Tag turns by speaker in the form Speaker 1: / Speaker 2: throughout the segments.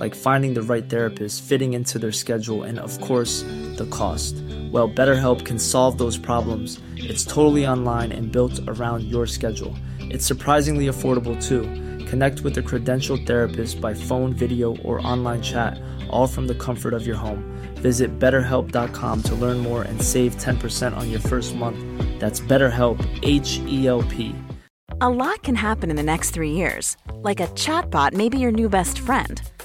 Speaker 1: like finding the right therapist, fitting into their schedule, and of course, the cost. Well, BetterHelp can solve those problems. It's totally online and built around your schedule. It's surprisingly affordable too. Connect with a credentialed therapist by phone, video, or online chat, all from the comfort of your home. Visit betterhelp.com to learn more and save 10% on your first month. That's BetterHelp, H E L P.
Speaker 2: A lot can happen in the next three years. Like a chatbot may be your new best friend.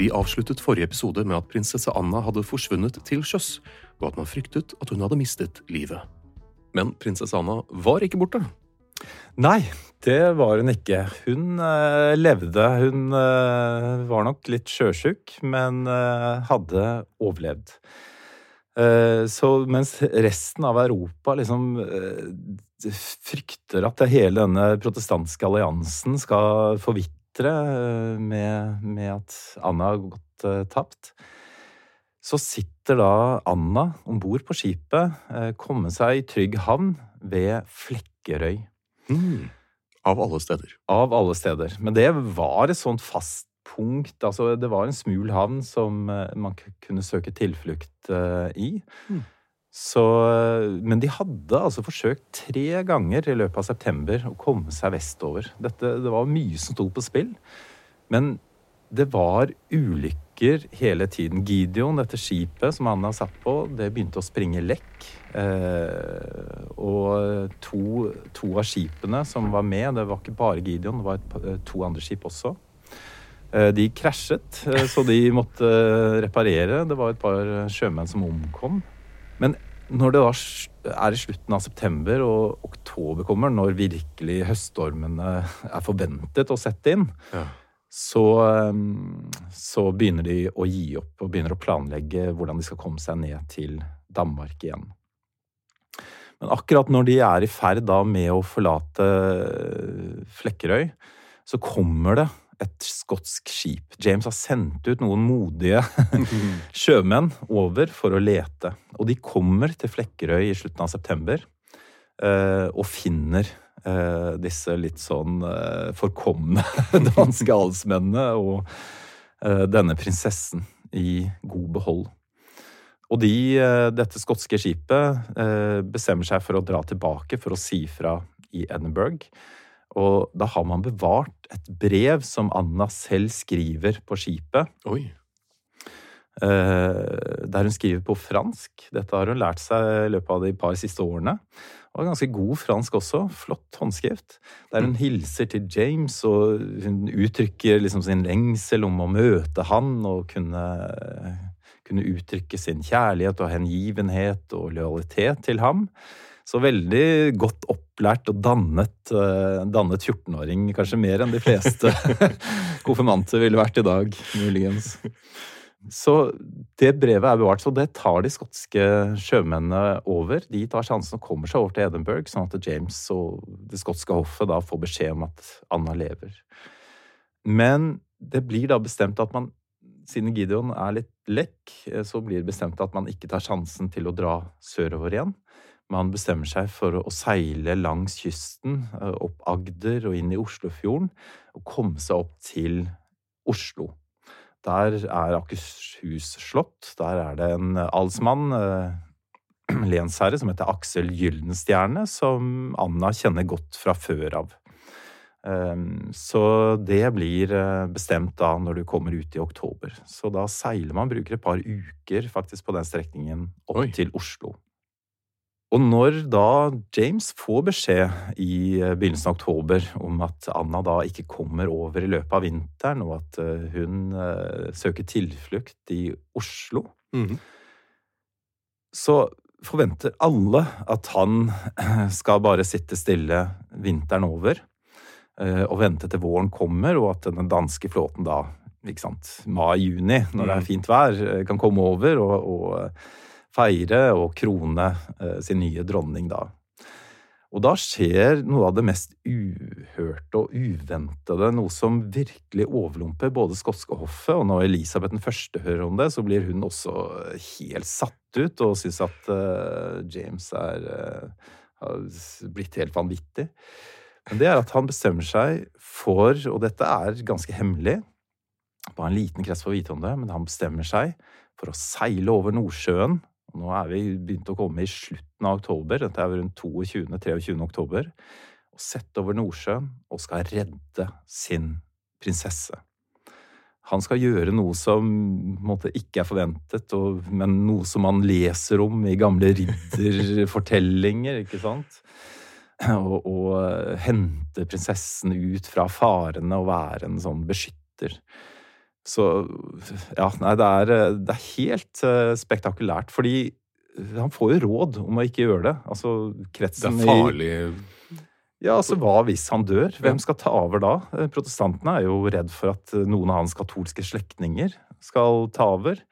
Speaker 3: Vi avsluttet forrige episode med at prinsesse Anna hadde forsvunnet til sjøs, og at man fryktet at hun hadde mistet livet. Men prinsesse Anna var ikke borte.
Speaker 4: Nei, det var hun ikke. Hun eh, levde. Hun eh, var nok litt sjøsjuk, men eh, hadde overlevd. Eh, så mens resten av Europa liksom eh, frykter at hele denne protestantiske alliansen skal forvitre eh, med, med at Anna har gått eh, tapt, så sitter da Anna om bord på skipet, eh, komme seg i trygg havn ved Flekkerøy.
Speaker 3: Mm. Av alle steder.
Speaker 4: Av alle steder. Men det var et sånt fast punkt. Altså, det var en smul havn som man kunne søke tilflukt i.
Speaker 3: Mm.
Speaker 4: Så, eh, men de hadde altså forsøkt tre ganger i løpet av september å komme seg vestover. Dette, det var mye som sto på spill. Men det var ulykker hele tiden. Gideon, dette skipet som han har satt på, det begynte å springe lekk. Eh, og to, to av skipene som var med, det var ikke bare Gideon, det var et, to andre skip også. Eh, De krasjet, eh, så de måtte eh, reparere. Det var et par sjømenn som omkom. Men når det da er i slutten av september og oktober kommer, når virkelig høststormene er forventet å sette inn,
Speaker 3: Ja.
Speaker 4: så, eh, så begynner de å gi opp og begynner å planlegge hvordan de skal komme seg ned til Danmark igjen. Men akkurat når de er i ferd da med å forlate Flekkerøy, så kommer det et skotsk skip. James har sendt ut noen modige sjømenn over for å lete. Og de kommer til Flekkerøy i slutten av september eh, og finner eh, disse litt sånn eh, forkomne danske adelsmennene og denne prinsessen i god behold. Og de, dette skotske skipet bestemmer seg for å dra tilbake for å si fra i Edinburgh. Og da har man bevart et brev som Anna selv skriver på skipet.
Speaker 3: Oi.
Speaker 4: eh, Der hun skriver på fransk. Dette har hun lært seg i løpet av de par siste årene. Og ganske god fransk også. Flott håndskrift. Der hun hilser til James, og hun uttrykker liksom sin lengsel om å møte han og kunne, kunne uttrykke sin kjærlighet og hengivenhet og lojalitet til ham. Så veldig godt opplært og dannet, eh, dannet 14-åring, kanskje mer enn de fleste konfirmante ville vært i dag, muligens. Så det brevet er bevart, så det tar de skotske sjømennene over. De tar sjansen og kommer seg over til Edinburgh, sånn at James og det skotske hoffet da får beskjed om at Anna lever. Men det blir da bestemt at man, siden Gideon er litt lekk, eh, så blir det bestemt at man ikke tar sjansen til å dra sørover igjen. Men han bestemmer seg for å seile langs kysten, eh, opp Agder og inn i Oslofjorden, og komme seg opp til Oslo. Der er Akershus slott. Der er det en adelsmann, eh, lensherre, som heter Aksel Gyldenstjerne, som Anna kjenner godt fra før av. Ehm, så det blir eh, bestemt da når du kommer ut i oktober. Så da seiler man, bruker et par uker faktisk på den strekningen opp
Speaker 3: Oi.
Speaker 4: til Oslo. Og når da James får beskjed i eh, begynnelsen av oktober om at Anna da ikke kommer over i løpet av vinteren, og at eh, hun eh, søker tilflukt i Oslo,
Speaker 3: Mhm.
Speaker 4: så forventer alle at han skal bare sitte stille vinteren over og vente til våren kommer, og at den danske flåten da, ikke sant, mai-juni, når det
Speaker 3: Mm.
Speaker 4: er fint vær, kan komme over og, og feire og krone eh, sin nye dronning da. Og da skjer noe av det mest uhørte og uventede, noe som virkelig overlumper både skotske hoffet, og når Elisabeth den første hører om det, så blir hun også helt satt ut og syns at uh, James er uh, har blitt helt vanvittig. Men det er at han bestemmer seg for, og dette er ganske hemmelig, bare en liten krets får vite om det, men han bestemmer seg for å seile over Nordsjøen. Nå er vi begynt å komme i slutten av oktober, dette er rundt 22.-23. oktober, og sette over Nordsjøen og skal redde sin prinsesse. Han skal gjøre noe som måte, ikke er forventet, og, men noe som man leser om i gamle ridderfortellinger, ikke sant? Og, og hente prinsessen ut fra farene og være en sånn beskytter. Så ja, nei, det er, eh, det er helt eh, spektakulært, fordi han får jo råd om å ikke gjøre det. Altså, kretsen Det
Speaker 3: er farlig
Speaker 4: ja, altså hva hvis han dør? Hvem skal ta over da? Eh, Protestantene er jo redd for at eh, noen av hans katolske slektninger skal ta over.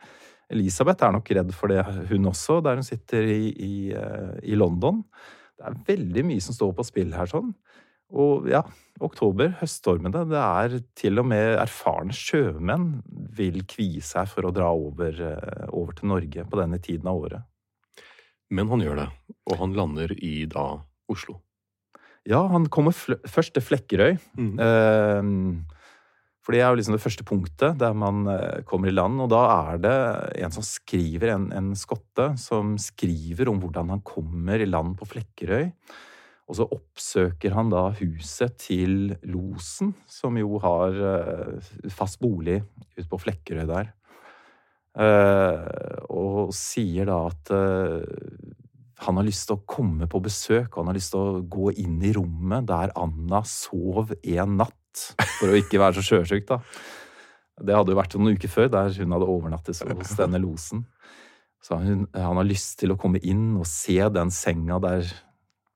Speaker 4: Elisabeth er nok redd for det, hun også, der hun sitter i, i, eh, i London. Det er veldig mye som står på spill her, sånn. Og ja, oktober, høststormene, det er til og med erfarne sjømenn vil kvie seg for å dra over, eh, over til Norge på denne tiden av året.
Speaker 3: Men han gjør det, og han lander i da Oslo.
Speaker 4: Ja, han kommer først til Flekkerøy.
Speaker 3: Mm.
Speaker 4: Eh, for det er jo liksom det første punktet der man eh, kommer i land. Og da er det en som skriver, en, en skotte, som skriver om hvordan han kommer i land på Flekkerøy. Og så oppsøker han da huset til losen, som jo har eh, fast bolig ute på Flekkerøy der. Eh, og sier da at eh, han har lyst til å komme på besøk, og han har lyst til å gå inn i rommet der Anna sov en natt, for å ikke være så sjøsjuk, da. Det hadde jo vært noen uker før, der hun hadde overnattet hos denne losen. Så hun, han har lyst til å komme inn og se den senga der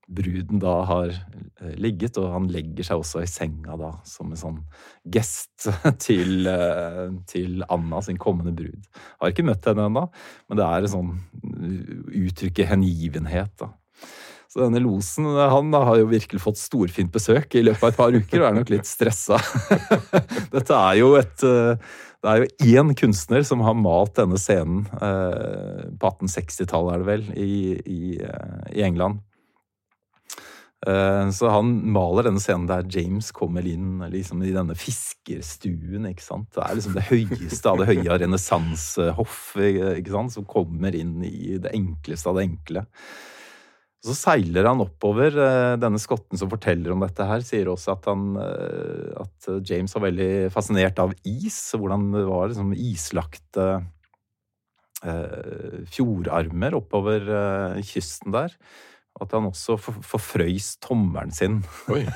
Speaker 4: bruden da har eh, ligget, og han legger seg også i senga da, som en sånn gest til, eh, til Anna, sin kommende brud. Har ikke møtt henne ennå, men det er en sånn uttrykk i hengivenhet, da. Så denne losen han da, har jo virkelig fått storfint besøk i løpet av et par uker og er nok litt stressa. Dette er jo et eh, Det er jo én kunstner som har malt denne scenen eh, på 1860-tallet, er det vel, i, i, eh, i England. Eh, Så han maler denne scenen der James kommer inn liksom i denne fiskerstuen. ikke sant? Det er liksom det høyeste av det høye av renessansehoff som kommer inn i det enkleste av det enkle. Så seiler han oppover. eh, Denne skotten som forteller om dette her, sier også at, han, eh, at James var veldig fascinert av is. Hvordan det var liksom islagte fjordarmer oppover kysten der. At han også for- forfrøys tommelen sin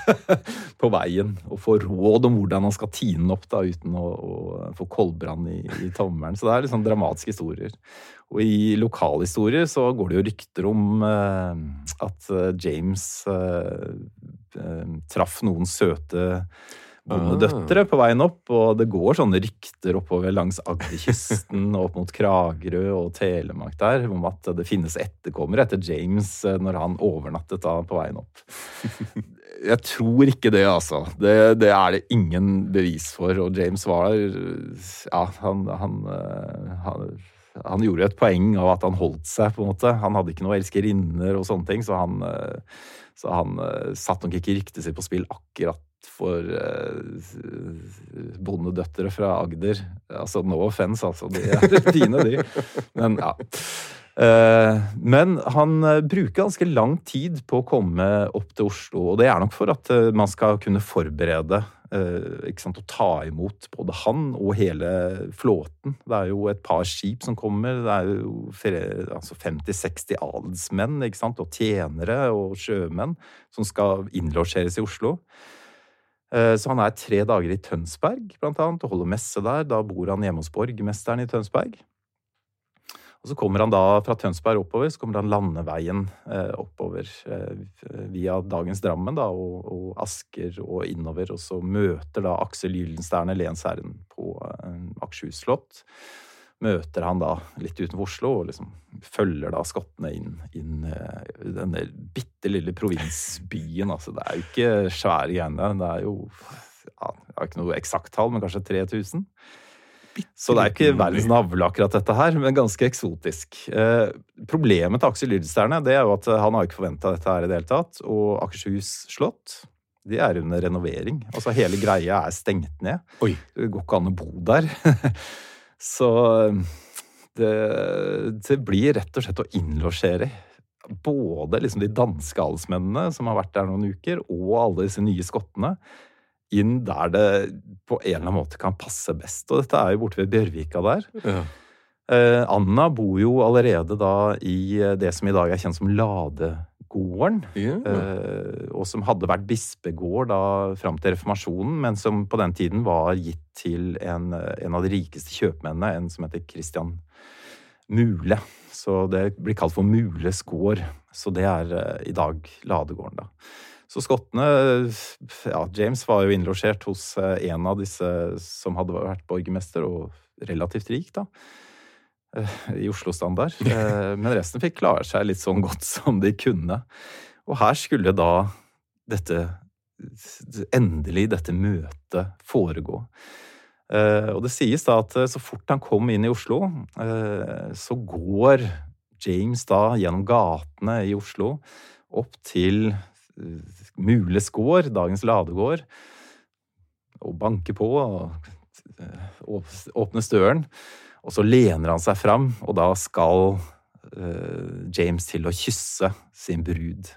Speaker 4: på veien. Og får råd om hvordan han skal tine den opp da, uten å, å få koldbrann i, i tommelen. Så det er litt sånn dramatiske historier. Og i lokalhistorier så går det jo rykter om eh, at eh, James eh, eh, traff noen søte bondedøtre på veien opp, og det går sånne rykter oppover langs Agderkysten og opp mot Kragerø og Telemark der om at det finnes etterkommere etter James eh, når han overnattet da på veien opp. Jeg tror ikke det, altså. Det, det er det ingen bevis for. Og James var Ja, han, han, eh, han han gjorde et poeng av at han holdt seg, på en måte. Han hadde ikke noe elskerinner og sånne ting, så han, eh, så han satt nok ikke ryktet sitt på spill akkurat for bondedøtre fra Agder. Altså no offence, altså. De er fine, de. Men ja. Eh, men han eh, bruker ganske lang tid på å komme opp til Oslo, og det er nok for at eh, man skal kunne forberede sant, og ta imot både han og hele flåten. Det er jo et par skip som kommer. Det er jo altså 50-60 adelsmenn og tjenere og sjømenn som skal innlosjeres i Oslo. Så han er tre dager i Tønsberg, blant annet, og holder messe der. Da bor han hjemme hos borgermesteren i Tønsberg. Og så kommer han da fra Tønsberg oppover, så kommer han landeveien eh, oppover eh, via dagens Drammen da, og, og, Asker og innover. Og så møter da Aksel Gyldensterne lensherren på eh, Akershus slott. Møter han da litt utenfor Oslo og liksom følger da skottene inn, inn eh, i denne bitte lille provinsbyen. Altså, det er jo ikke svære greiene. Det er jo ja, Jeg har ikke noe eksakt tall, men kanskje 3000. Så det er ikke verdens navle, akkurat dette her, men ganske eksotisk. Eh, problemet til Aksel Lydstjerne det er jo at han har ikke forventa dette her i det hele tatt. Og Akershus slott de er under renovering. Altså Hele greia er stengt ned. Oi. Det går ikke an å bo der. Så det, det, blir rett og slett å innlosjere både liksom de danske adelsmennene som har vært der noen uker, og alle disse nye skottene inn der det på en eller annen måte kan passe best. Og dette er jo borte ved Bjørvika der. Ja. Eh, Anna bor jo allerede da i eh, det som i dag er kjent som Ladegården. yeah. Eh, og som hadde vært bispegård da fram til reformasjonen, men som på den tiden var gitt til en, en av de rikeste kjøpmennene, en som heter Christian Mule. Så det blir kalt for Mules gård. Så det er i dag Ladegården, da. Så skottene Ja, James var jo innlosjert hos eh, en av disse som hadde vært borgermester, og relativt rik, da. Eh, I Oslo-standard. Eh, men resten fikk klare seg litt sånn godt som de kunne. Og her skulle da dette Endelig dette møtet foregå. Og det sies da at så fort han kom inn i Oslo, så går James da gjennom gatene i Oslo opp til Mules gård, dagens ladegård, og banker på og eh, åpner døren. Og så lener han seg fram, og da skal uh, James til å kysse sin brud.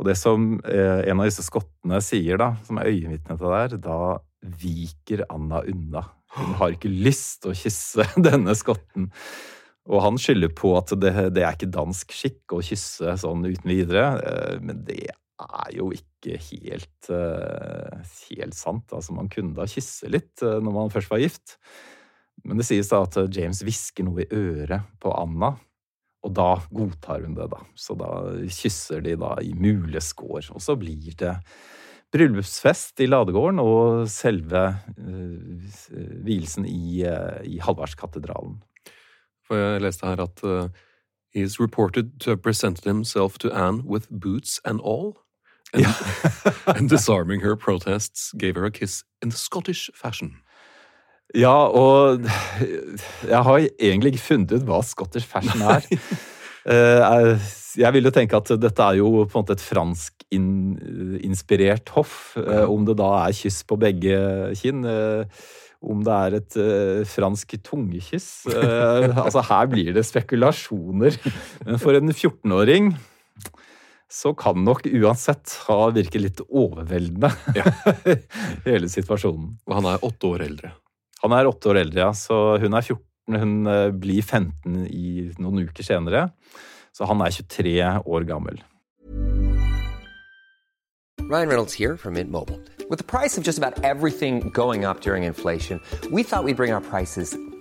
Speaker 4: Og det som uh, en av disse skottene sier, da, som er øyenvitne til det der, da viker Anna unna. Hun har ikke lyst til å kysse denne skotten. Og han skylder på at det, det, er ikke dansk skikk å kysse sånn uten videre, men det er jo ikke helt, helt sant. Altså, man kunne da kysse litt når man først var gift. Men det sies da at eh, James hvisker noe i øret på Anna, og da godtar hun det, da. Så da kysser de da i muleskår, og så blir det bryllupsfest i ladegården og selve uh, vielsen i, i Halvardskatedralen.
Speaker 3: For jeg leste her at uh, is reported to have presented himself to Anne with boots and all. And, and disarming her protests gave her a kiss in the Scottish fashion.
Speaker 4: Ja, og jeg har egentlig ikke funnet ut hva Scottish fashion er. Eh, jeg vil jo tenke at dette er jo på en måte et fransk inspirert hoff. Eh, om det da er kyss på begge kinn. Eh, om det er et fransk tungekyss. altså Her blir det spekulasjoner. Men for en 14-åring så kan nok uansett ha virket litt overveldende, ja. hele situasjonen.
Speaker 3: Og han er åtte år eldre?
Speaker 4: Han er åtte år eldre, ja. Så hun er 14, hun eh, blir 15 i noen uker senere. Så han er 23 år gammel.
Speaker 5: Ryan Reynolds here from Mint Mobile. With the price of just about everything going up during inflation, we thought we'd bring our prices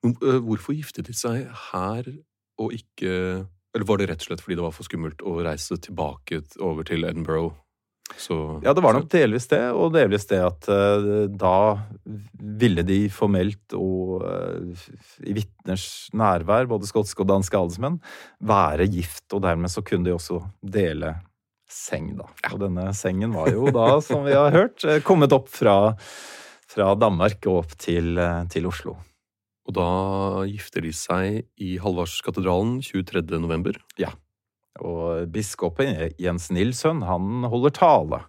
Speaker 3: Hvorfor giftet de seg her og ikke Eller var det rett og slett fordi det var for skummelt å reise tilbake over til Edinburgh? Så,
Speaker 4: Ja, det var nok delvis det, og delvis det at uh, da ville de formelt og uh, i vitners nærvær, både skotske og danske adelsmenn, være gift, og dermed så kunne de også dele seng, da. Og denne sengen var jo da, som vi har hørt, kommet opp fra, fra Danmark og opp til, til Oslo.
Speaker 3: Og da gifter de seg i Halvardskatedralen 23. november.
Speaker 4: Ja. Og biskopen Jens Nilsson, han holder tale.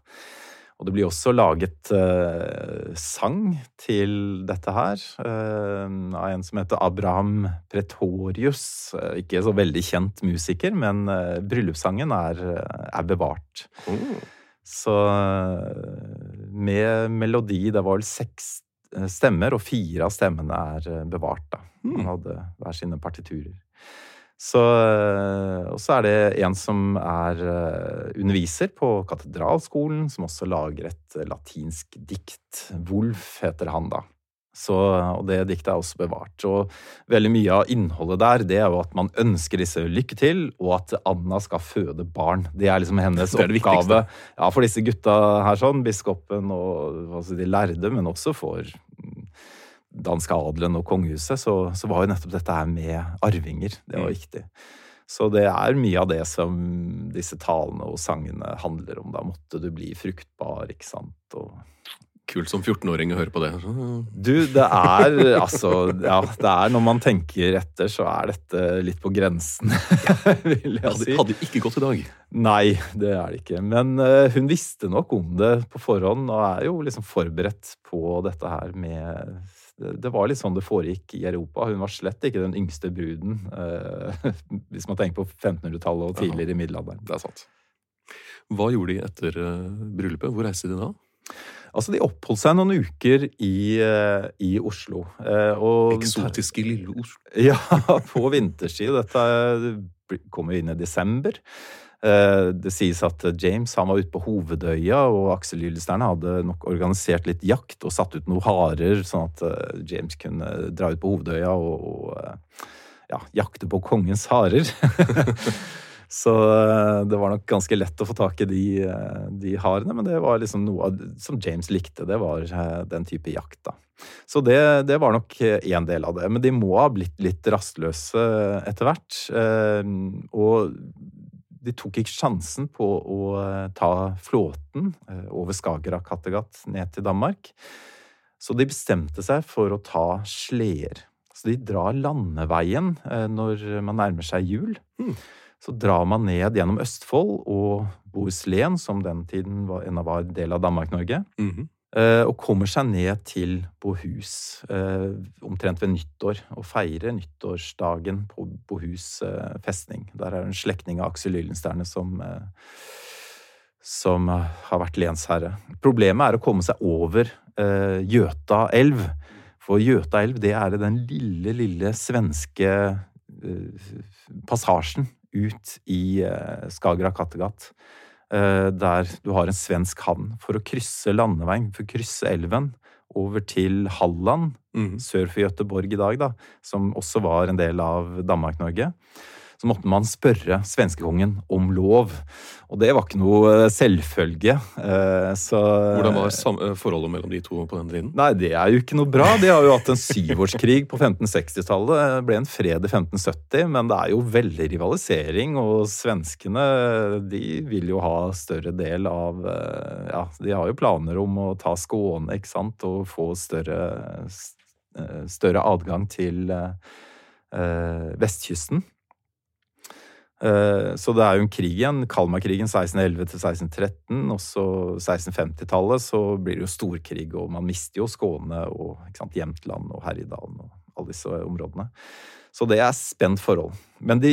Speaker 4: Og det blir også laget eh, sang til dette her, eh, av en som heter Abraham Pretorius. Eh, ikke så veldig kjent musiker, men eh, bryllupssangen er, er bevart. Så eh, med melodi Det var vel seks eh, stemmer, og fire av stemmene er eh, bevart, da. Han hadde hver sine partiturer. Så, eh, og så er det en som er eh, underviser på katedralskolen, som også lager et eh, latinsk dikt. Wolf heter han, da. Så, og det diktet er også bevart. Og veldig mye av innholdet der, det er jo at man ønsker disse lykke til, og at Anna skal føde barn. Det er liksom hennes
Speaker 3: Det er det
Speaker 4: oppgave. Ja, for disse gutta her, sånn, biskopen og altså de lærde, men også for mm, danske adelen og kongehuset, så, så var jo nettopp dette her med arvinger. Det var viktig. Så det er mye av det som disse talene og sangene handler om. Da måtte du bli fruktbar, ikke sant. Og
Speaker 3: Kult som 14-åring å høre på det.
Speaker 4: du, det er altså Ja, det er når man tenker etter, så er dette litt på grensen, vil jeg si.
Speaker 3: hadde ikke gått i dag.
Speaker 4: Nei, det er det ikke. Men uh, hun visste nok om det på forhånd, og er jo liksom forberedt på dette her med det, det var litt sånn det foregikk i Europa. Hun var slett ikke den yngste bruden, eh, hvis man tenker på 1500-tallet og tidligere i middelalderen.
Speaker 3: Det er sant. Hva gjorde de etter eh, bryllupet? Hvor reiste de da?
Speaker 4: Altså, de oppholdt seg noen uker i, eh, i Oslo. eh, og
Speaker 3: Eksotiske lille Oslo.
Speaker 4: Ja, på vinterstid. Dette er- kommer inn i desember. Eh, Det sies at James han var ute på Hovedøya, og Aksel Lillestern hadde nok organisert litt jakt og satt ut noen harer, sånn at eh, James kunne dra ut på Hovedøya og, og eh, ja, jakte på kongens harer. Så eh, det var nok ganske lett å få tak i de, eh, de harene, men det var liksom noe av, som James likte. Det var eh, den type jakt, da. Så det, det var nok én del av det. Men de må ha blitt litt rastløse etter hvert. Og de tok ikke sjansen på å ta flåten over Skagerrak-Kattegat ned til Danmark. Så de bestemte seg for å ta sleder. Så de drar landeveien når man nærmer seg jul. Så drar man ned gjennom Østfold og Bohuslän, som den tiden var, ennå var en del av Danmark-Norge.
Speaker 3: mm
Speaker 4: -hmm. og kommer seg ned til Bohus eh, omtrent ved nyttår, og feirer nyttårsdagen på Bohus eh, festning. Der er det en slektning av Aksel Lillensterne som, som har vært lensherre. Problemet er å komme seg over Gjøta elv. For Gjøta elv, det er den lille, lille svenske passasjen ut i eh, Skagerrak-Kattegat eh, der du har en svensk havn. For å krysse landeveien, for å krysse elven over til Halland,
Speaker 3: mm.
Speaker 4: sør for Göteborg i dag, da, som også var en del av Danmark-Norge, så måtte man spørre svenskekongen om lov. Og det var ikke noe selvfølge. Så
Speaker 3: Hvordan var forholdet mellom de to på den tiden?
Speaker 4: Nei, det er jo ikke noe bra. De har jo hatt en syvårskrig på 1560-tallet. Det ble en fred i 1570, men det er jo veldig rivalisering, og svenskene de vil jo ha større del av Ja, de har jo planer om å ta Skåne, ikke sant, og få større, større adgang til eh, vestkysten. Eh, så det er jo en krig igjen. Kalmarkrigen 1611 til 1613. Og så 1650-tallet så blir det jo storkrig, og man mister jo Skåne og sant, Jämtland og Herjedalen og alle disse områdene. Så det er spent forhold. Men de,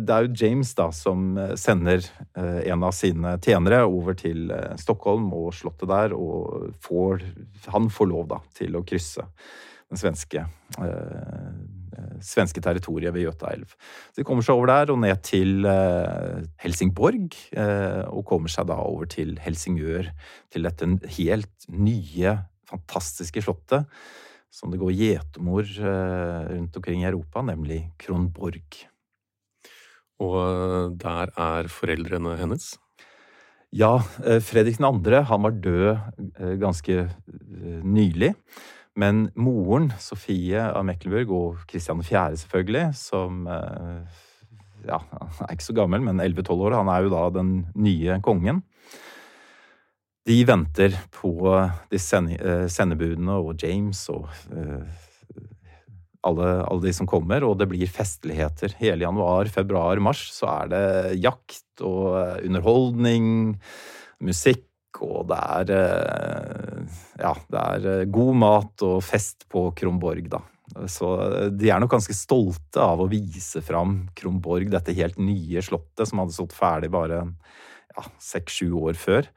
Speaker 4: det er jo James da som sender eh, en av sine tjenere over til eh, Stockholm og slottet der, og får, han får lov da til å krysse den svenske eh, svenske territoriet ved Gjøtaelv. De kommer seg over der og ned til Helsingborg, og kommer seg da over til Helsingør, til dette helt nye, fantastiske slottet som det går gjetemor rundt omkring i Europa, nemlig Kronborg.
Speaker 3: Og der er foreldrene hennes?
Speaker 4: Ja, Fredrik 2. han var død ganske nylig. Men moren, Sofie av Mecklenburg, og Kristian 4. selvfølgelig, som ja, er ikke så gammel, men 11-12 år, han er jo da den nye kongen. De venter på de sendebudene og James og alle, alle, de som kommer, og det blir festligheter. Hele januar, februar, mars så er det jakt og underholdning, musikk og det er Ja, det er god mat og fest på Kronborg, da. Så de er nok ganske stolte av å vise fram Kronborg, dette helt nye slottet som hadde stått ferdig bare ja, seks-sju år før.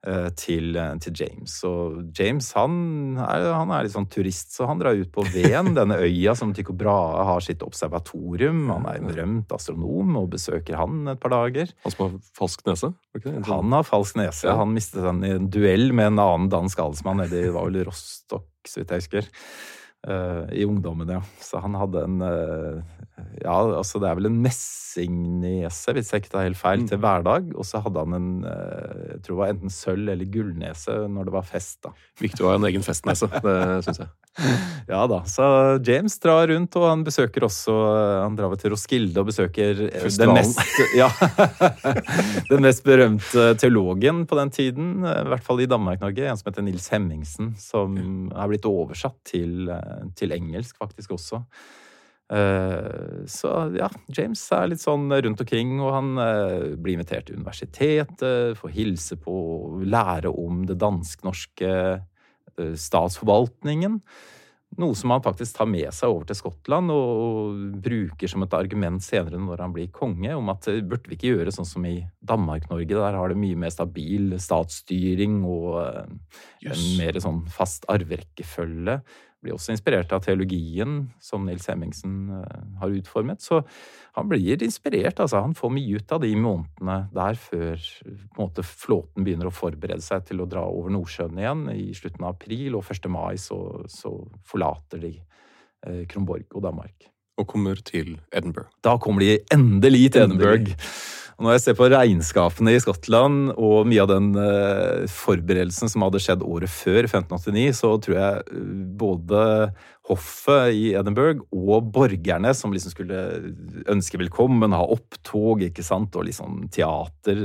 Speaker 4: Til, til, James. Og James han er, han er litt sånn turist, så han drar ut på Ven, denne øya som Tycho Brahe har sitt observatorium. Han er en berømt astronom og besøker han et par dager.
Speaker 3: Han som har falsk nese?
Speaker 4: Han har falsk nese. Ja. Han mistet den i en duell med en annen dansk adelsmann nede i Rostock, så vidt jeg husker. Uh, I ungdommen, ja. Så han hadde en uh, Ja, altså det er vel en messingnese, hvis jeg ikke tar helt feil, mm. til hverdag. Og så hadde han en uh, jeg tror det var enten sølv- eller gullnese når det var fest. da.
Speaker 3: Viktig å ha en egen festnese, det syns jeg.
Speaker 4: Ja da. Så James drar rundt, og han besøker også Han drar vel til Roskilde og besøker den mest, ja, den mest berømte teologen på den tiden, i hvert fall i Danmark-Norge, en som heter Nils Hemmingsen, som er blitt oversatt til, til engelsk faktisk også. Så ja, James er litt sånn rundt omkring, og han blir invitert til universitetet, får hilse på og lære om det dansk-norske statsforvaltningen. Noe som han faktisk tar med seg over til Skottland og bruker som et argument senere når han blir konge, om at burde vi ikke gjøre sånn som i Danmark-Norge, der har det mye mer stabil statsstyring og yes. en mer sånn fast arverekkefølge blir også inspirert av teologien som Nils Hemmingsen har utformet. Så han blir inspirert, altså. Han får mye ut av de månedene der før måte, flåten begynner å forberede seg til å dra over Nordsjøen igjen i slutten av april, og 1. mai så, så forlater de eh, Kronborg og Danmark.
Speaker 3: Og kommer til Edinburgh.
Speaker 4: Da kommer de endelig til Edinburgh. Og når jeg ser på regnskapene i Skottland og mye av den uh, forberedelsen som hadde skjedd året før, 1589, så tror jeg både hoffet i Edinburgh og borgerne som liksom skulle ønske velkommen, ha opptog, ikke sant, og liksom teater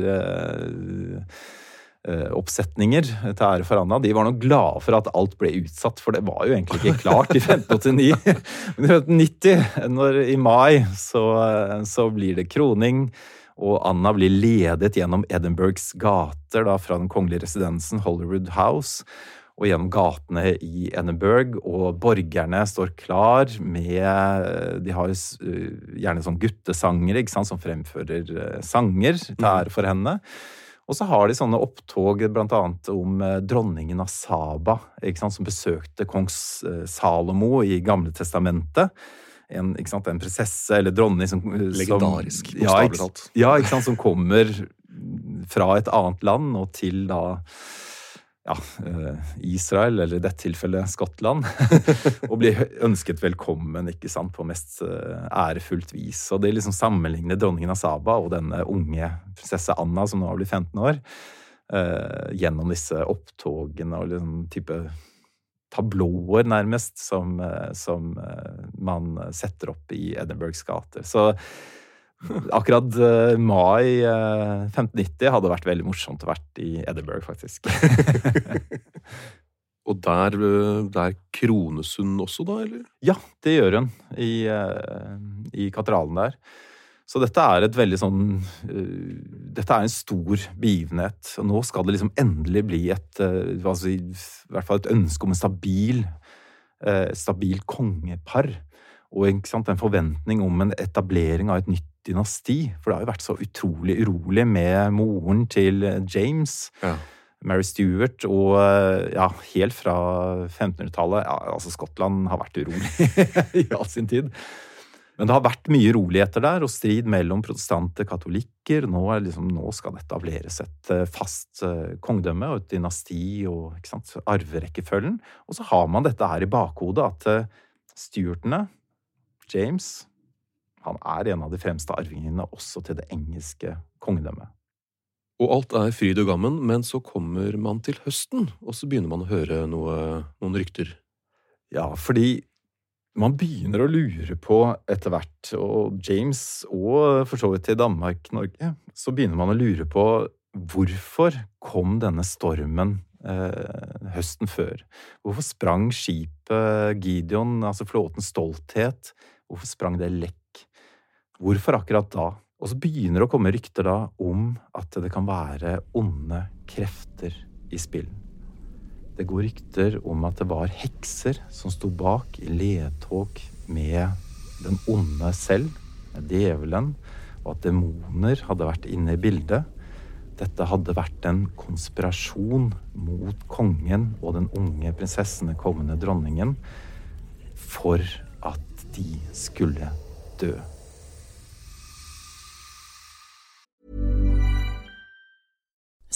Speaker 4: oppsetninger til ære for Anna. De var nok glade for at alt ble utsatt, for det var jo egentlig ikke klart i 1589. Men i 1590, når, i mai, så, så blir det kroning. Og Anna blir ledet gjennom Edinburghs gater, da, fra den kongelige residensen Hollywood House og gjennom gatene i Edinburgh, og borgerne står klar med De har gjerne sånn guttesangere ikke sant, som fremfører sanger til ære for henne. Og så har de sånne opptog bl.a. om dronningen av Saba, sant, som besøkte kong Salomo i Gamle testamentet en, sant, en prinsesse eller dronning som
Speaker 3: Legendarisk,
Speaker 4: bokstavelig talt. Ja, ja, ikke sant, som kommer fra et annet land og til da ja, Israel, eller i dette tilfellet Skottland, og bli ønsket velkommen ikke sant, på mest ærefullt vis. Og det liksom sammenligner dronningen av Saba og denne unge prinsesse Anna, som nå har blitt 15 år, gjennom disse opptogene og liksom type tablåer, nærmest, som, som man setter opp i Edinburghs gater. Så Akkurat uh, mai uh, 1590 hadde vært veldig morsomt å vært i Edinburgh, faktisk.
Speaker 3: Og der, eh, der, krones hun også, da, eller?
Speaker 4: Ja, det gjør hun. I, uh, i katedralen der. Så dette er et veldig sånn Dette er en stor begivenhet. Og nå skal det liksom endelig bli et altså, I hvert fall et ønske om en stabil, stabil kongepar. Og sant, en forventning om en etablering av et nytt dynasti. For det har jo vært så utrolig urolig med moren til James. Ja. Mary Stuart, og ja, helt fra 1500-tallet ja, Altså, Skottland har vært urolig i all sin tid. Men det har vært mye roligheter der, og strid mellom protestante katolikker. Nå, liksom, nå skal det etableres et eh, fast uh, kongedømme og et dynasti og ikke sant, arverekkefølgen. Og så har man dette her i bakhodet, at uh, Stuartene, James, han er en av de fremste arvingene også til det engelske kongedømmet.
Speaker 3: Og alt er fryd og gammen, men så kommer man til høsten, og så begynner man å høre noe, noen rykter.
Speaker 4: Ja, fordi man begynner å lure på etter hvert, og James og for så vidt til Danmark-Norge, så begynner man å lure på hvorfor kom denne stormen eh, høsten før? Hvorfor sprang skipet Gideon, altså flåtens stolthet, hvorfor sprang det lekk? Hvorfor akkurat da? Og så begynner det å komme rykter da om at det kan være onde krefter i spill. Det går rykter om at det var hekser som sto bak i ledtog med den onde selv, med djevelen, og at demoner hadde vært inne i bildet. Dette hadde vært en konspirasjon mot kongen og den unge prinsessen, den kommende dronningen, for at de skulle dø.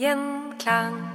Speaker 6: Gjenklang.